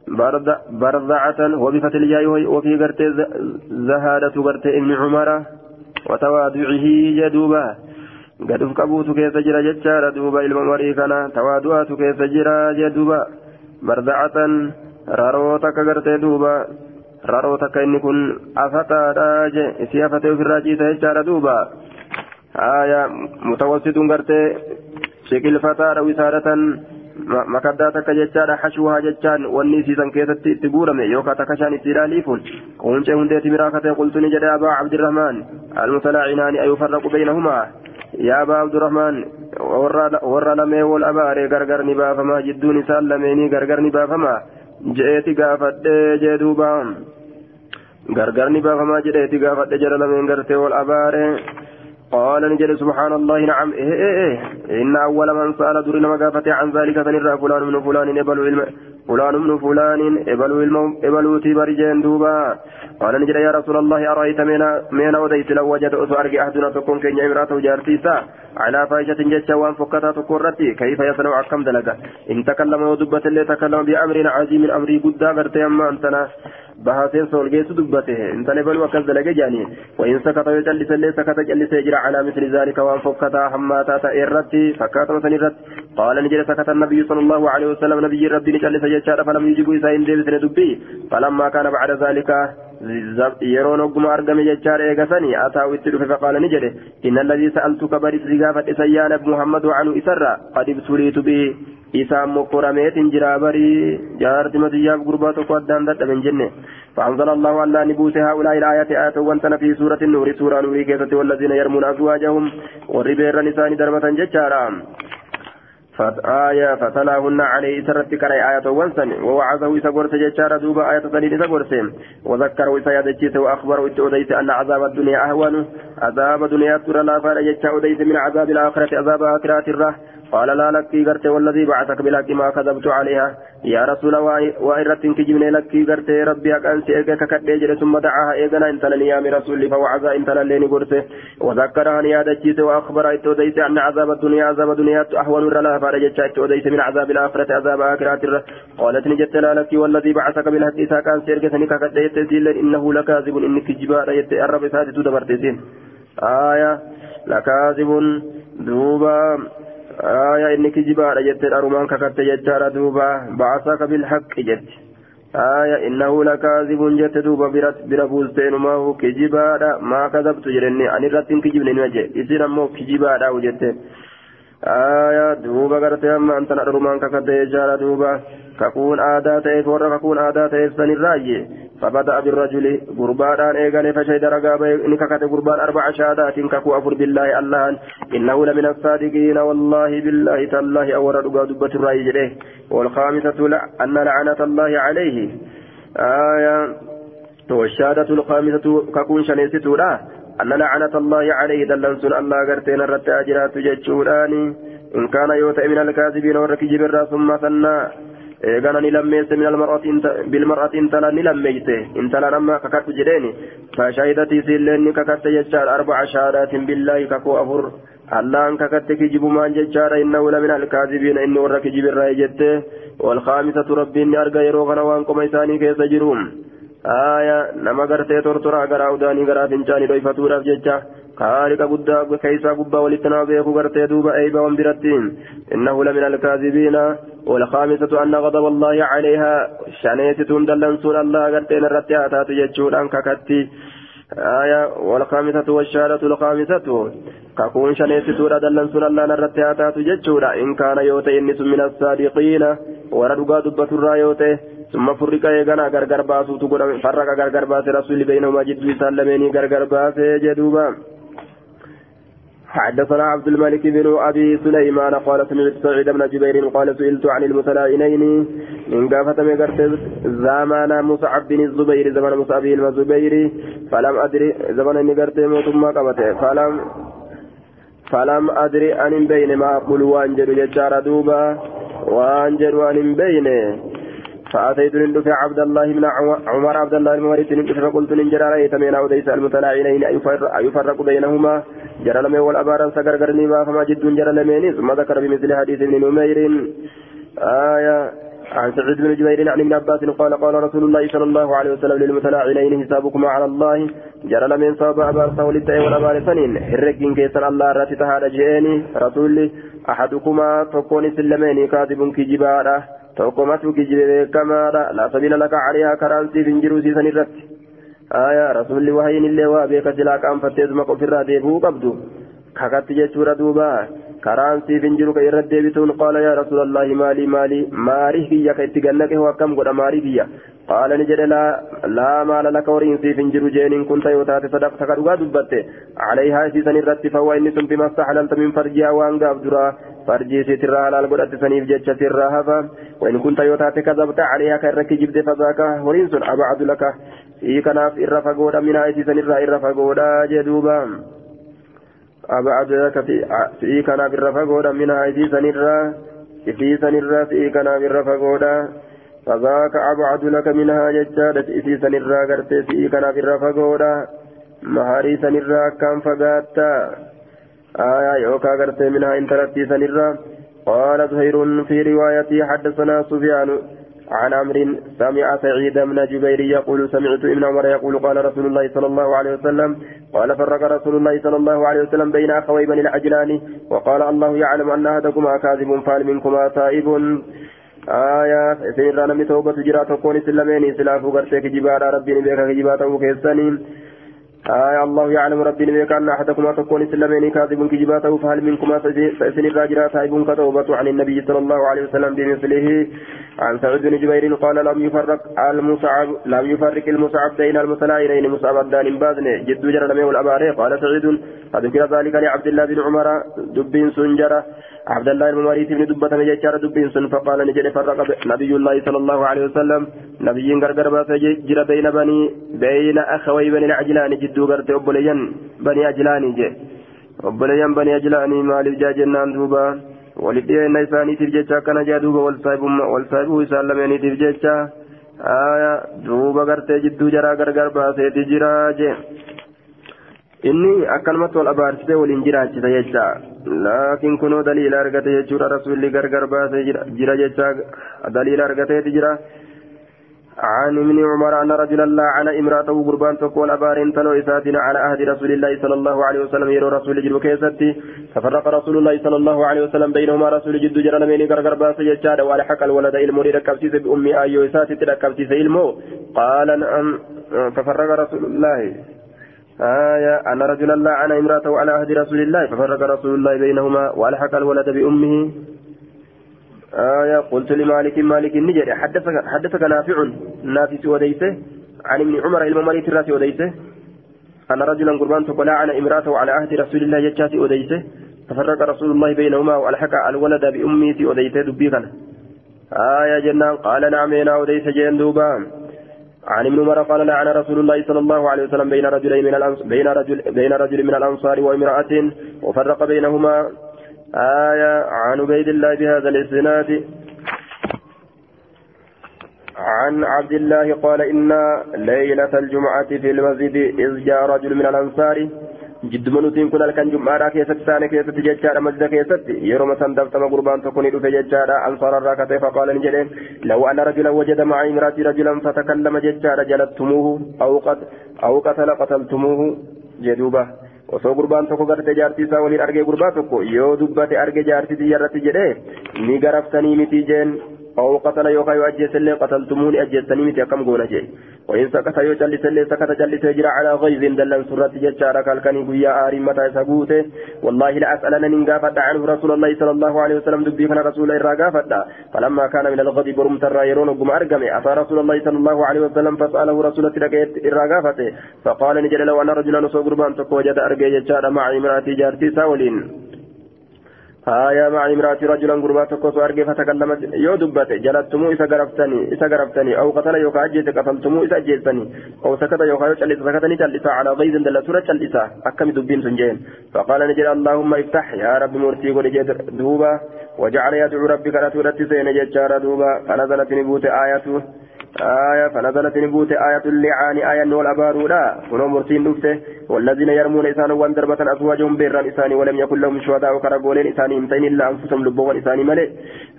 برضعة وبفتح الياء وفي قرت زهادة قرت ابن عمر وتواضعه جدوبا قد فكبوت كيف جرى جتشار دوبا الممري كان تواضعات كيف جرى جدوبا برضعة راروتك قرت دوبا. راروتك إن كن أفتا راج. إسي أفتا في الراجي تهجار دوبا. آية متوسط قرت شكل فتاة وسارة makaddaa takka jechaadha hashuhaa jechaan wanni isiisan keessatti itti guurame yookaan takka shaan itti ilaaliifuun quncee hundeeti miraa katee qultuni jedhe abaa cabdirahmaan almutalaainaani ayufarraqu baynahumaa yaa abaa abdurahmaan warra lamee wal abaaree gargar ni baafamaa? Jidduun isaan lameenii gargar ni baafamaa? Je'eeti gaafadhee jee duuba. Gargar ni baafamaa jedheeti gaafadhe jara lameen gartee wal abaaree قال نجل سبحان الله نعم. إيه إيه إيه. إن أول من سأل دور مقافة عن ذلك فنرى فلان من فلان يبلو علم فلان من فلان يبلو تبر دوبا قال نجل يا رسول الله أرأيت من وديت لو وجد أرجع أحدنا تكون كن امرأة جارتيسا على فاحشة جتة وان فكتا تقرتي كيف يصنع كم دلقة إن تكلم ودبة اللي تكلم بأمر عظيم أمري قد غرتي أما أنتنا bahaaseen soolgeessu dubbate intale baluu akkas dalage jaani wain sakata yoo callisellee sakata callisee jira calaa misli zaalika waan fokkataa hammaataa ta'e irratti fakkaatama san irratti qaala ni jedhe sakata nabiyyu sala allahu alehi wasalam nabiyyi rabbii ni callise yujibu isaa hin deebisne dubbii falammaa kaana bacda zaalika yeroon ogguma argame jechaadha eegasanii ataa'u itti dhufe faqaala ni jedhe inna alladii sa'altuka baris si gaafadhe sayyaana muhammadu anu isarra qad ibtuliitu bii isaan mokkorameetin jira barii jaarti matiyyaaf gurbaa tokko addaan dadhaben jenne فأنزل الله ألا نبوس هؤلاء الآيات آية وانتنا في سورة النور سورة نور كيسة والذين يرمون أزواجهم والربير نسان درمة ججارا فآية فتلاهن عليه سرت كري آية وانسن ووعظه إسا ججارا دوبا آية سنين إسا وذكره إسا يدجيس وأخبره إتؤديس أن عذاب الدنيا أهون عذاب دنيا ترى لا فارجت أديس من عذاب الآخرة عذاب آخرات الره قال لا لك غرت والذي بعثك بالحق ما كذبت عليها. يا رسول وإرت كجبني لك غرت ربي أن سيئك كدجر ثم دعاها إيغنا انت لني يا رسول فوعظ انت لني قرت وذكرها يا دجيت وأخبر إتوديت أن عذاب الدنيا عذاب الدنيا أهون رلا فرجت إتوديت من عذاب الآخرة عذاب آخرة قالت نجت لا لك والذي بعثك بالحق إذا كان سيئك سنك كدجت إنه لكاذب إنك جبار يتأرب سادت دبرتسين آية لكاذب دوبا. آية إنك جبار جت أرمان ككت جتار دوبا بعثك بالحق جت آية إنه لكاذب جت دوبا برت بربوزتين ما هو كجبار ما كذبت جرني أن الرتين كجبني نجي إذن أمو كجبار أو جت آية دوبا قرتي أما أنت أرمان ككت جتار دوبا ككون آدا تيف ورا ككون آدا تيف سن الراجي فبدأ بالرجل قربان إيغاني فشهد رقابة إنك كت قربان أربع شهادات ككو أفر بالله الله إنه لمن الصادقين والله بالله تالله أورا دبة الرأي والخامسة أن لعنة الله عليه آية والشهادة الخامسة ككون شنيستو أن لعنة الله عليه دلنسون الله قرتين الرت أجرات جتشوراني إن كان يوتى من الكاذبين وركجب ثم ثنى eegana ni lammeesse bilmar'ati intala ni lammeeyse intala nama kakattu jedheeni fashahidati isiilleen ni kakatte jechaadha arbaca shahaadaatin billaahi kakuu afur allaan kakatte kijibumaan jechaadha innahu la min alkaazibiina inni warra kijibirraa jette walkaamisatu rabbiin ni arga yeroo kana waan qoma isaanii keessa jiru aya nama gartee tortoraa garaa udaanii garaa fincaanii dhoyfatuudhaaf jecha خالق قد كيسا قبا ولتنا بيكو غرتي دوبا ايبا ومبرتين انه لمن الكاذبين والخامسة أن غضب الله عليها. شانيتتون دلنسون الله غرتين الرتي اتات يجون أنك كتي. آية. والخامسة والشهادة الخامسة. ككون شانيتتون دلنسون الله الرتي اتات يجون إن كان يوتي النس من الصادقين. وردقا دبة الرايوتي ثم فرق ايغانا غرغر باسو فرق غرغر باس رسول بينهما جدو سلميني غرغر باس جدوبا حدثنا عبد الملك بن أبي سليمان قال سمعت سعيد بن جبير قال سئلت عن المتلائمين من قافة مقرت زمان مصعب بن الزبير زمان مصعب بن الزبير فلم أدري زمان مقرت ما قبته فلم فلم أدري أن بين ما أقول وانجر يجار دوبا وانجر أن بين فأتيت ندفع عبد الله بن عمر عبد الله بن مريت ندفع فقلت ننجر رأيت من أوديس المتلاعنين أيفرق بينهما. جرى لمن والأبارا سكرقرني ما فما جد جرى لمن. ثم ذكر بمثل حديث ابن نمير. آية عن سعيد بن جبير عن ابن عباس قال قال رسول الله صلى الله عليه وسلم للمتلاعنين حسابكما على الله. جرى لمن صاب أبار سولت والأبار سنين. هرقين كيسر الله راتي تهاد جئني رسولي أحدكما تكون سلمين كاذب كجبارة. Kijibee beekamaadha laa sabiila laka calihaa karaan siif hin jiru siisan irratti aya rasuulli wahayin illee waa beeka silaa qaanfatteesuma ofirraa deebi'uu qabdu kakatti jechuudha duuba karaan siif hin jiru ka irratti deebituun qaala yaa rasuulallahi maalii maalii maarii kiyya ka itti gannaqe hoo akkam godha maarii kiyya qaala ni jedhe laa maala laka horiin siif hin jiru jeeniin kun tayoo taate sadaqta ka dhugaa farjii sitirraa halaal godhatte saniif jecha sirraa hafa. وإن كنت يوتاتي كذبت عليها كرك جبت فذاك ورين سن أبعد لك في كناف إرفا قودا من آيتي سن إرفا قودا جدوبا أبعد لك في كناف إرفا قودا من آيتي سن في سن في كناف إرفا قودا فذاك أبعد لك منها ججادة في سن قرت في كناف إرفا قودا مهاري سن كم فقاتا آية يوكا قرت منها انترتي سن قال زهير في روايته حدثنا سفيان عن عمرو سمع سعيد بن جبير يقول سمعت ابن عمر يقول قال رسول الله صلى الله عليه وسلم قال فرق رسول الله صلى الله عليه وسلم بين أخوي بني العجلان وقال الله يعلم أن أحدكما كاذب فهل منكما تائب. آية سيرنا نمي توبة جرا تكون سلمين سلافو غرتك جبارا ربي نبيك جباتا كيسانين آية الله يعلم ربي نبيك أن أحدكما تكون سلمين كاذب كجباته فهل منكما سيسن الراجرات تائب كتوبة عن النبي صلى الله عليه وسلم بمثله. عن سعود بن جبير قال لم يفرق المصعب لم يفرق المصعب بين المتلاعنين. مصعب الدان بازن جد جرى لم الأباري قال سعيد فذكر ذلك لعبد الله بن عمر دب سنجرة عبد الله بن مريث بن دبة ججار دب سن فقال نجد فرق نبي الله صلى الله عليه وسلم. نبي غرغر باس جرى بين بني بين أخوي بني العجلان جدو غرت أبليان بني عجلان جي أبليان بني عجلان مالي جاجنان دوبا ولدينا إسانيتيف جيتشا كان جادوبا والصاحبه إسان لمينيتيف جيتشا آية دوبا غرتي جدو جرا غرغر باسيتي جرا جي inni akkanumatti wal abaarsitee waliin jiraachisa jecha. Laakiin kunoo daliila argate jechuudha rasuulli gargar baasee jira jecha. Daliila argateeti jira. عن ابن عمر أن رجلا لعن امرأته قربان تقول أبارين تلو إساتنا على عهد رسول الله صلى الله عليه وسلم يرو رسول جد وكيستي. ففرق رسول الله صلى الله عليه وسلم بينهما رسول جد جرى لمن غرغر باس يجاد وعلى حق الولد المري ركبتي بأمي أيو إساتي ركبتي إلمو. قال نعم. ففرق رسول الله. آية. أن رجلا لعن امرأته على عهد رسول الله. ففرق رسول الله بينهما وألحق الولد بأمه. آية قلت لمالك مالك النجر حدثك, حدثك نافع نافس وديته عن ابن عمر الممالك الراس وديته أن رجلا قربان تقول عن امرأته على عهد رسول الله يجاتي وديته ففرق رسول الله بينهما وألحق الولد بأمه وديته دبيغا. آية جنان قال نعم وديته جين دوبان عن ابن عمر قال لعن رسول الله صلى الله عليه وسلم بين رجلين من بين رجل بين رجل من الأنصار وامرأة وفرق بينهما آية عن عبيد الله بهذا الإسناد عن عبد الله قال إن ليلة الجمعة في المسجد إذ جاء رجل من الأنصار jidduma nutiin kun halkan jum'aadhaa keessatti taane keessatti jechaadha masjida keessatti yeroo masan dabtama gurbaan tokko ni dhufe jechaadha ansaararraa katee faqaala ni jedheen law anna rajulan wajada maca imraatii rajulan fatakallama jechaadha jalattumuuhu aw qatala qataltumuuhu jedhuuba osoo gurbaan tokko garte jaartii isaa waliin argee gurbaa tokko yoo dubbate arge jaartii xiyyarratti jedhee ni garaftanii miti jeen أو قتل يوكا يؤجس اللي قتلتموني أجسني متي كم قونا شيء وإن سكت يجلس اللي سكت جلس يجرى على غيظ دلن سرة ججارة كالكني قويا آري متى سقوته والله لا أسألنا ننقافت عنه رسول الله صلى الله عليه وسلم دبي فنا رسول الله راقافت فلما كان من الغضب رمت الرأيرون قم أرقمي. أتى رسول الله صلى الله عليه وسلم فسأله رسول الله الراقافت فقال نجل لو أن رجلا نصو قربان تقوجد أرقى ججارة مع امرأتي جارتي ساولين. آية مع امرأة رجلا قربات كوسو أرجي فتكلمت يو دبت جلتمو إسا غرفتني إسا غرفتني أو قتل يوكا أجيت قتلتمو إسا أجيتني أو سكت يوكا يجلس سكتني جلسا على غيظ دل سورة جلسا أكم دبين سنجين فقال نجل اللهم افتح يا رب مرتي قل دوبا وجعل يدعو ربك رتورة سين ججار دوبا فنزلت نبوت آياته آية فنزلت نبوت آية اللعان آية نول أبارولا كنوا مرتين نفته والذين يرمون إسان وان أزواجهم بيران إساني ولم يكن لهم شهداء كرقولين إساني امتين إلا أنفسهم لبوان إساني ملئ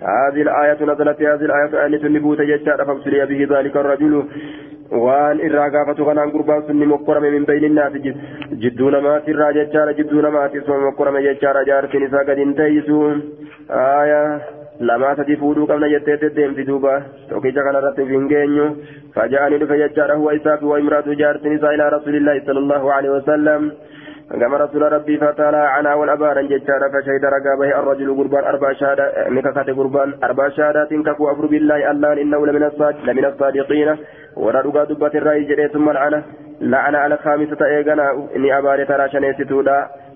هذه الآية نزلت هذه الآية آية النبوت ججار فابتلي به ذلك الرجل waan irraa gaafatu kanaan gurbaan sun ni mokkorame min bayni naasi jidduu namaati irraa jechaadha jidduu namaati isuma mokkorame jechaadha jaartiin isaa gadi hin lamaa sadi fuudhuu qabna jettee deddeemti duuba. Tokkicha kanarratti of hin geenyu faja'anii dhufe jechaadha huwa isaa fi wa imraatu jaartiin isaa ilaa rasuulillaahi sala allahu alehi wasalam كما رسول ربي فتلا عنا والأبار جتارا فشهد رقا به الرجل قربان أربع شهادات نككات قربان أربع شهادات كفو أفر بالله الله إنه لمن الصادق لمن الصادقين رقا دبة الرأي جريت ثم لعنة لعنة على خامسة إيقنا إني أباري ترى شنيستو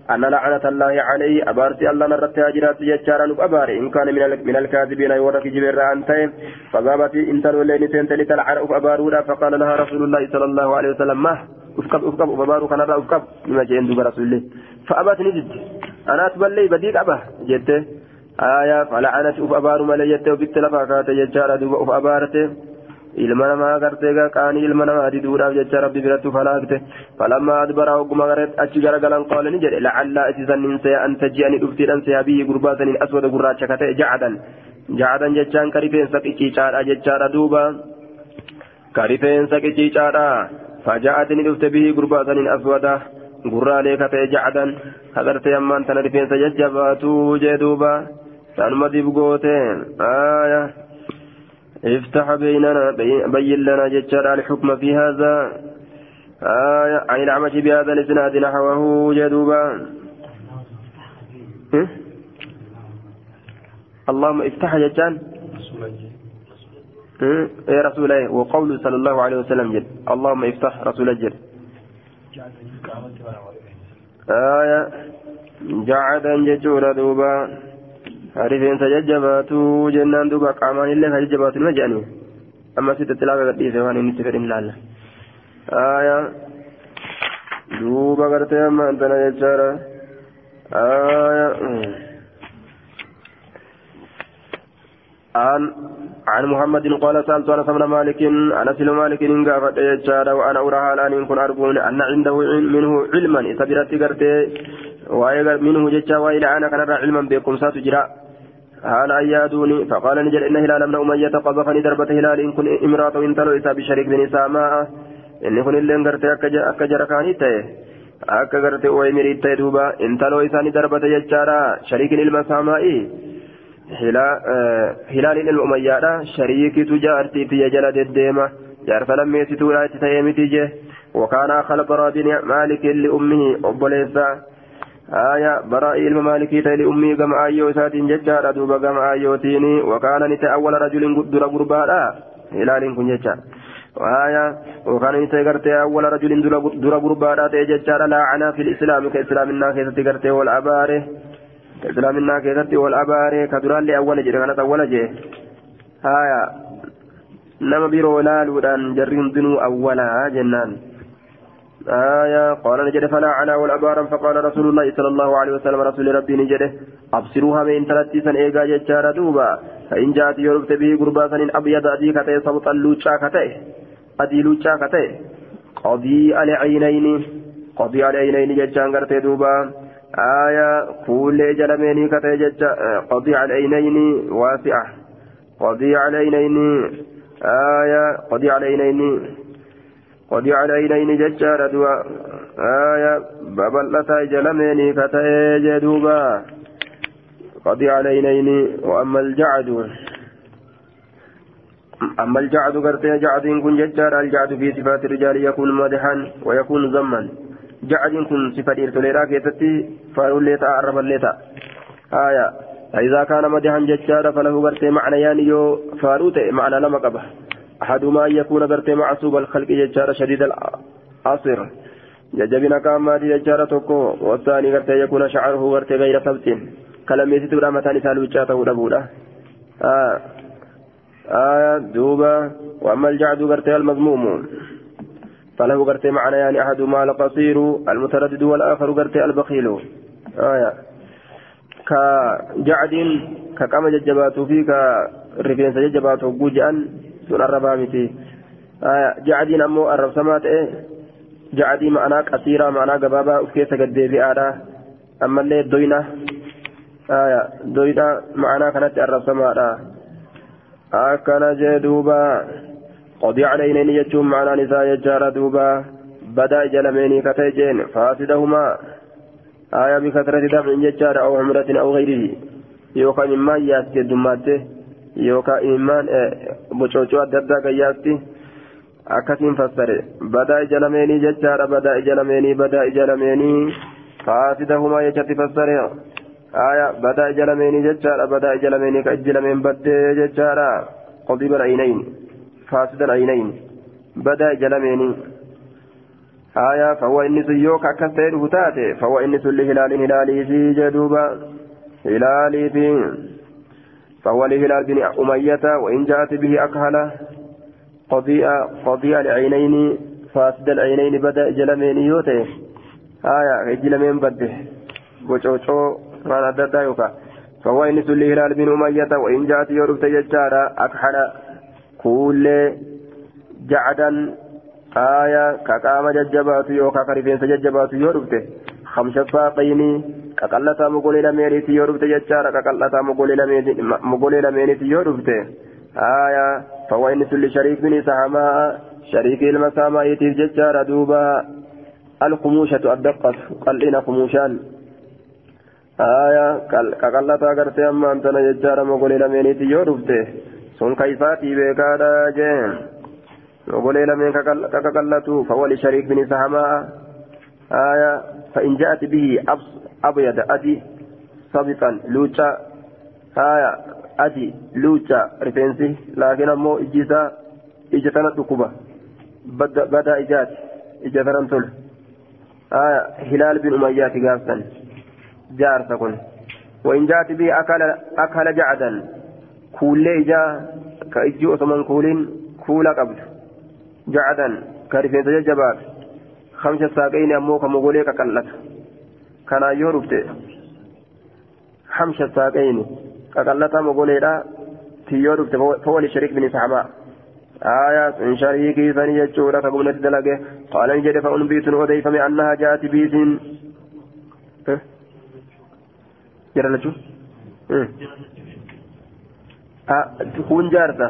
أن لعنة الله عليه أبارتي الله نرت هاجرات يجارا أباري. إن كان من من الكاذبين يورك جبر أنتين فذهبت إن تلولين سنت لتلعن أبارولا فقال لها رسول الله صلى الله عليه وسلم ما أفكب أفكب أبارو كان أفكب. لما جاء عند رسول الله. فأبت نجد. أنا أتبلي بديك أبا جدت آية فلعنت أبارو ملي جدت وبت لفاكات يجارا دوب أبارته ilma namaa gartee qaanii ilma namaa diduudhaaf jecha rabbi birattu falaakte falammaa adbaraa hogguma gareet achi garagalan qaale ni jedhe lacallaa isisannin seya an taji'ani dhuftiidhan seya biyyi gurbaasaniin aswada gurraacha ka ta'e jacadan jacadan jechaan ka rifeensa qicciicaadha jechaadha duuba ka rifeensa qicciicaadha faja'ati ni dhufte biyyi gurbaasaniin aswada gurraalee ka ta'e jacadan ka gartee ammaan tana rifeensa jajjabaatuu jee duuba sanuma dibgoote aayaa افتح بيننا بين لنا جتشار الحكم في هذا. آية عن الأعمش بهذا الإسناد نحوه جدوبا. اللهم افتح جتان يا رسول الله وقوله صلى الله عليه وسلم جد. اللهم افتح رسول الجد آية جعدا دوبا. Rifeensa jajjabaatu jennaan duuba qaamaan illee kan jajjabaatu nima jedhanii amma sitti tilaaga gadhiise waan inni itti fedhin laalla aya duuba gartee ammaan tana jechaadha aya عن عن محمد قال سألت أنس بن مالك أنس بن مالك إن قافت يجارا وأنا أراها الآن إن كن أرجون أن عنده منه علما إذا برت منه جتا وإلى أنا كان علما بكم ساتجرا هل أيادوني فقال نجل إن هلال من أمية قذفني ضربة هلال إن كن امرأة إن تلو إسا بشريك بن ساماء إن كن اللي انقرت أكجر كاني تيه akka garte ooyimirii ta'e duuba intaloo isaanii darbate jechaadha shariikin ilma saamaa'i hilaaliin ilma umayyaadha shariikitu jaartii tiyya jala deddeema jaarsa lammeessituudha itti ta'ee miti je wakaana akhala baraa bin maalikin li'ummihi obboleessa آية براء علم مالكي تيلي أمي كما آيو ساتين ججارة دوبا كما آيوتين وكان نتا أول رجل در قربانا هلال كن ججار آية وكان نتا قرتي أول رجل در قربانا تيججارة لعنا في الإسلام كإسلام الناس قرتي والأباره كإسلام الناس والأباره كدران لأول جي كانت أول جي آية nama biroo laaluudhaan jarri hundinuu awwalaa jennaan آية. قال نجد فلا عنا ولا بارا فقال رسول الله صلى الله عليه وسلم رسول ربي نجده أبصروها من ثلاثة سن إيجا جتشار دوبا. فإن جاءت يربت به قربا سن أبيض أدي كتئ صوتا لوچا كتئ. أدي لوچا كتئ. قضي على عينين قضي على عينين جتشان قرتي دوبا. آية. كل جلميني كتئ جتشا قضي على عينين واسعة. قضي على عينين آية. قضي على عينين قضي على عينين ججار دوا. آية ببلتا جلميني كتئ جدوبا. قضي على عينين وأما الجعد. أما الجعد قرتي جعد كن ججار الجعد في صفات الرجال يكون مادحا ويكون زما جعد كن صفة إرتليرا كيتتي فارول ليتا عرب الليتا آية فإذا كان مدحا ججار فله قرتي معنى يعني يو فاروت معنى لما قبه أحدهما أن يكون قرتي معصوب الخلق ججار شديد الأصر. ججبنا كاما ججار توكو. والثاني قرتي يكون شعره قرتي غير ثبت. كلام يسيت رامتان سالو جاته دبولا آه. آية دوبا. وأما الجعد قرتي المذموم. فله قرتي معنى يعني أحدهما القصير المتردد والآخر قرتي البخيل. آية. كجعد كقام ججباتو في كرفين سججباتو جوجان سن الربا متي آية جعدين أمو الرب سمات إيه جعدي معناه قصيرة معناه قبابا وكيف قد بيئة أما اللي دوينة آية دوينة معناه كانت الرب سمات أكن جدوبا قضي علينا يجوم معنا نساء يجار دوبا بدا جلميني كتيجين فاسدهما آية بكثرة دفع يجار أو عمرة أو غيره يوكا مما ياسك دماته يوكا إيمان بوشوشو أددا قياستي akkasiin fassare badaa ija lameenii jechaadha badaa ija lameenii badaa ija lameenii faasidahumaa jechatti fassare aya badaa ija lameenii jechaadha badaa ija lameenii ka ijji lameen baddee jechaadha qodiba alcaynayn faasida alcaynayn badaa ija lameenii aya fahuwa inni sun yoo ka akkas ta'e dhufu taate fahuwa inni sun lihilaalin hilaaliifi jedhuuba hilaaliifi فهو لهلال بن أمية وإن جاءت به أكهلة قضيء قضيء العينين فاسد العينين بدأ جلمين يوته آية جلمين بده بوشوشو ما ندد يوكا. فهو إن سل هلال بن أمية وإن جاءت يورب تججارا أكحل كل جعدا. آية كقام ججبات يوكا كريفين سججبات يوربته خمس ساقين كقلتا مقولي لمينيتي يوربته ججارا كقلتا مقولي لمينيتي يوربته آية فهو إن سل شريك بن سحماء شريك المسامة يتيف ججارا دوبا الخموشة الدقة قلنا خموشان آية كقلتا قرتي أما أنتنا ججارا مقولي لمينيتي يوربته sun kaifaatii beekaadha jeen. Ogolee lameen kakaqallatu fawwali shariik bin sahamaa aya فإن جاءت به أبيض أدي سابقا لوتا aya adi luuca rifeensi laakiin ammoo ijji isaa ija tana dhukkuba badaa ijaati ija tanan tolu aya hilaal bin umayyaati gaafsan jaarsa kun وإن جاءت به أكل أكل جعدا كولي إجا كإجي أثمان كولين كولا قبل جعدا كارفين تججبات خمسة ساقين أمو كمغولي كقلت كان يوربت خمسة ساقين ققلتا مغوليدا تيو دفت فولي شريك بن سحما آية إن شريكي ثاني يجورا كقمنا تدلقه قال نجد فأنبيت أديف من أنها جاءت بيت جرى لجو kun jaarta?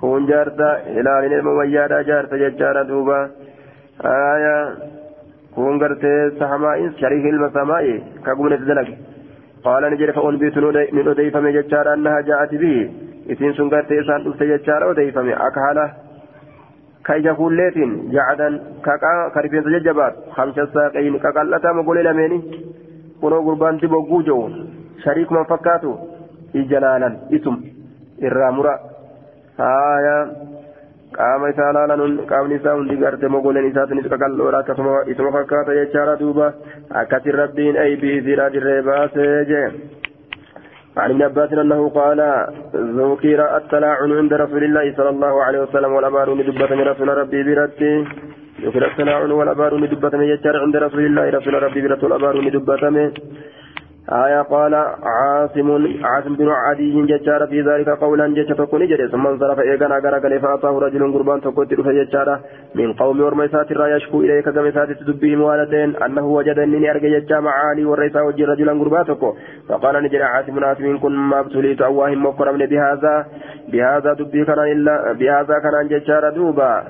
Kun jaarta ilaalin ilma wayyaadhaa jaarta jechaadha duuba. Kun gartee sahamaa'in shariik ilma samaa'i kagumneti dalage قال نجري فأنبيت من أديفم جتشار أنها جاءت به. إذن سنقرت إسان أفت جتشار أديفم أكهالة كيجا كوليت جعدا كاكا كرفين تججبات. خمسة ساقين كاكالتا مقولي لميني. كنو قربان تبقو جو شريك من فكاتو. إجلالا إسم الرامرة آية qaama isaa laalan qaamni isaa hundi garte mogoleen isaatinis qaqalloodha akkasuma isuma fakkaata jechaadha duuba akkasin rabbiin aybii isiidha dirree baasee jee عن ابن عباس انه قال ذكر التلاعن عند رسول الله صلى الله عليه وسلم والابار دبة من رسول ربي برتي ذكر التلاعن والابار دبة من يجار عند رسول الله رسول ربي برت والابار دبة من آية قال عاصم عاصم بن عدي ججار في ذلك قولا جج تكون جري ثم انصرف إيقنا غرق فأعطاه رجل قربان تقول تلف ججارة من قوم ورميسات الرا يشكو إليك كمسات تدبهم والدين أنه وجد أنني أرجى ججا معالي والرئيسا وجه رجلا قرباتك فقال نجري عاصم عاصم كن ما ابتليت أواهم مكرم بهذا بهذا دبي كان إلا بهذا كان ججار دوبا.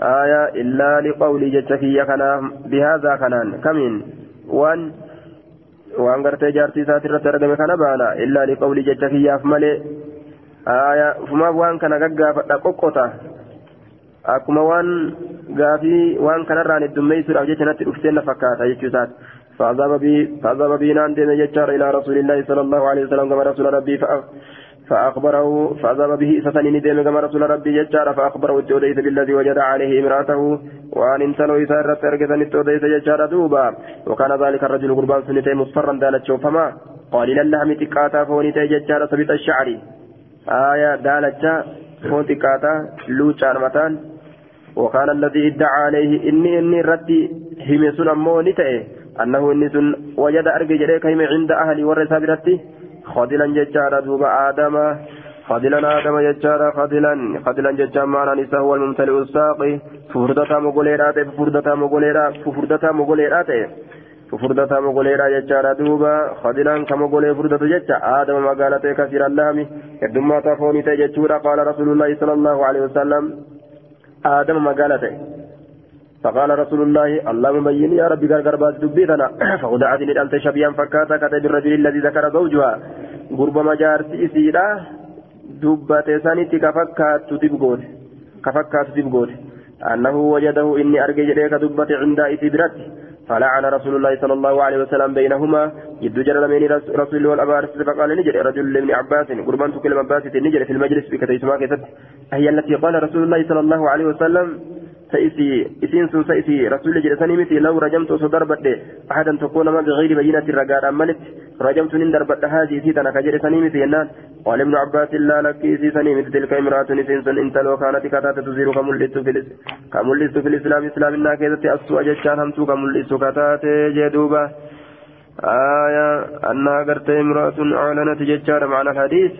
آية إلا لقولي ججكي كان بهذا كان. كمين وأن waan gartee jaartii isaati irratti argame kana baana illaa liqawli jecha kiyyaaf malee aayaa ufumaaf waan kana gaggaafadha qoqqota akkuma waan gaafii waan kanarraan heddummeessuudhaaf jecha natti dhuftee na fakkaata jechuu isaati فعذاب بينان دين يجار إلى رسول الله صلى الله عليه وسلم كما رسول ربي فأخبره فعذب به إسسنين ديم كما رسول ربي ججار فأخبره التوديس بالذي وجد عليه امرأته. وأن انتلو إسارة ترقذن التوديس ججار دوبا. وكان ذلك الرجل قربان سنتين مصفرا دالت شوفما. قليل اللحم تكاتا فونيتي ججار سبيت الشعر. آية دالت فون تكاتا لوچان متان. وكان الذي ادعى عليه إني إني ردي همسون أمو نتئ. أنه إني سن وجد أرقى جريك عند أهلي ورسا برتي خذلا ججارا دوب آدم خذلا آدم ججارا خذلا خذلا ججارا معنى نساء هو الممتلئ الساقي ففردتا مغوليرات ففردتا مغوليرات ففردتا مغوليرات ففردتا مغوليرا ججارا دوبا خذلا كمغولي فردتا ججا آدم مقالته كثير اللهم يدما تفوني تججورا قال رسول الله صلى الله عليه وسلم آدم مقالته فقال رسول الله اللهم بين يا ربي غرغر باس دبيتنا فودعت ندلت شبيا فكاتا كتب الرجل الذي ذكر زوجها. غرب مجار سيسيدا دبت سانيتي كفكات تدبغوت كفكات تدبغوت أنه وجده إني أرجع إليك دبت عند إتدرت فلعن رسول الله صلى الله عليه وسلم بينهما. يد جرى من رسول والأبارس فقال نجري. رجل لابن عباس. قربان كلمة عباس. نجري في المجلس بكتيسما كتب هي التي قال رسول الله صلى الله عليه وسلم. سيسي إسين سن سيسي رسول جلساني مثي لو رجمت صدربت أحدا تكون ما بغير بينة الرقار أمنت رجمت نندربت هذه سيتنا كجلساني مثي الناس. قال ابن عباس لا لك سيساني مثل تلك امرأة إسين سن انت لو كانت كتات تزير كملت في كملت في الإسلام إسلام النا كيدت أسوأ جتشان همتو كملت كتات جدوبة. آية أنها قرت امرأة أعلنت جتشان معنى الحديث.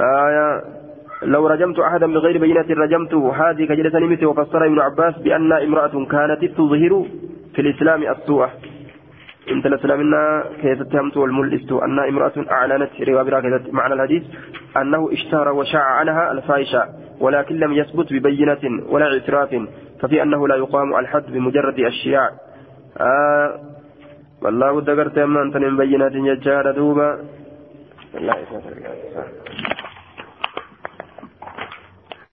آية لو رجمت أحدا بغير بينة رجمته هذه كجلة نمت وفسر ابن عباس بأن امرأة كانت تظهر في الإسلام السوء. انت الإسلامنا كيف تهمت والملست أن امرأة أعلنت رواية معنى الحديث أنه اشتهر وشاع عنها الفاحشة ولكن لم يثبت ببينة ولا اعتراف ففي أنه لا يقام الحد بمجرد الشياع. آه والله دقرت أما أنت من بينات يجار دوبا.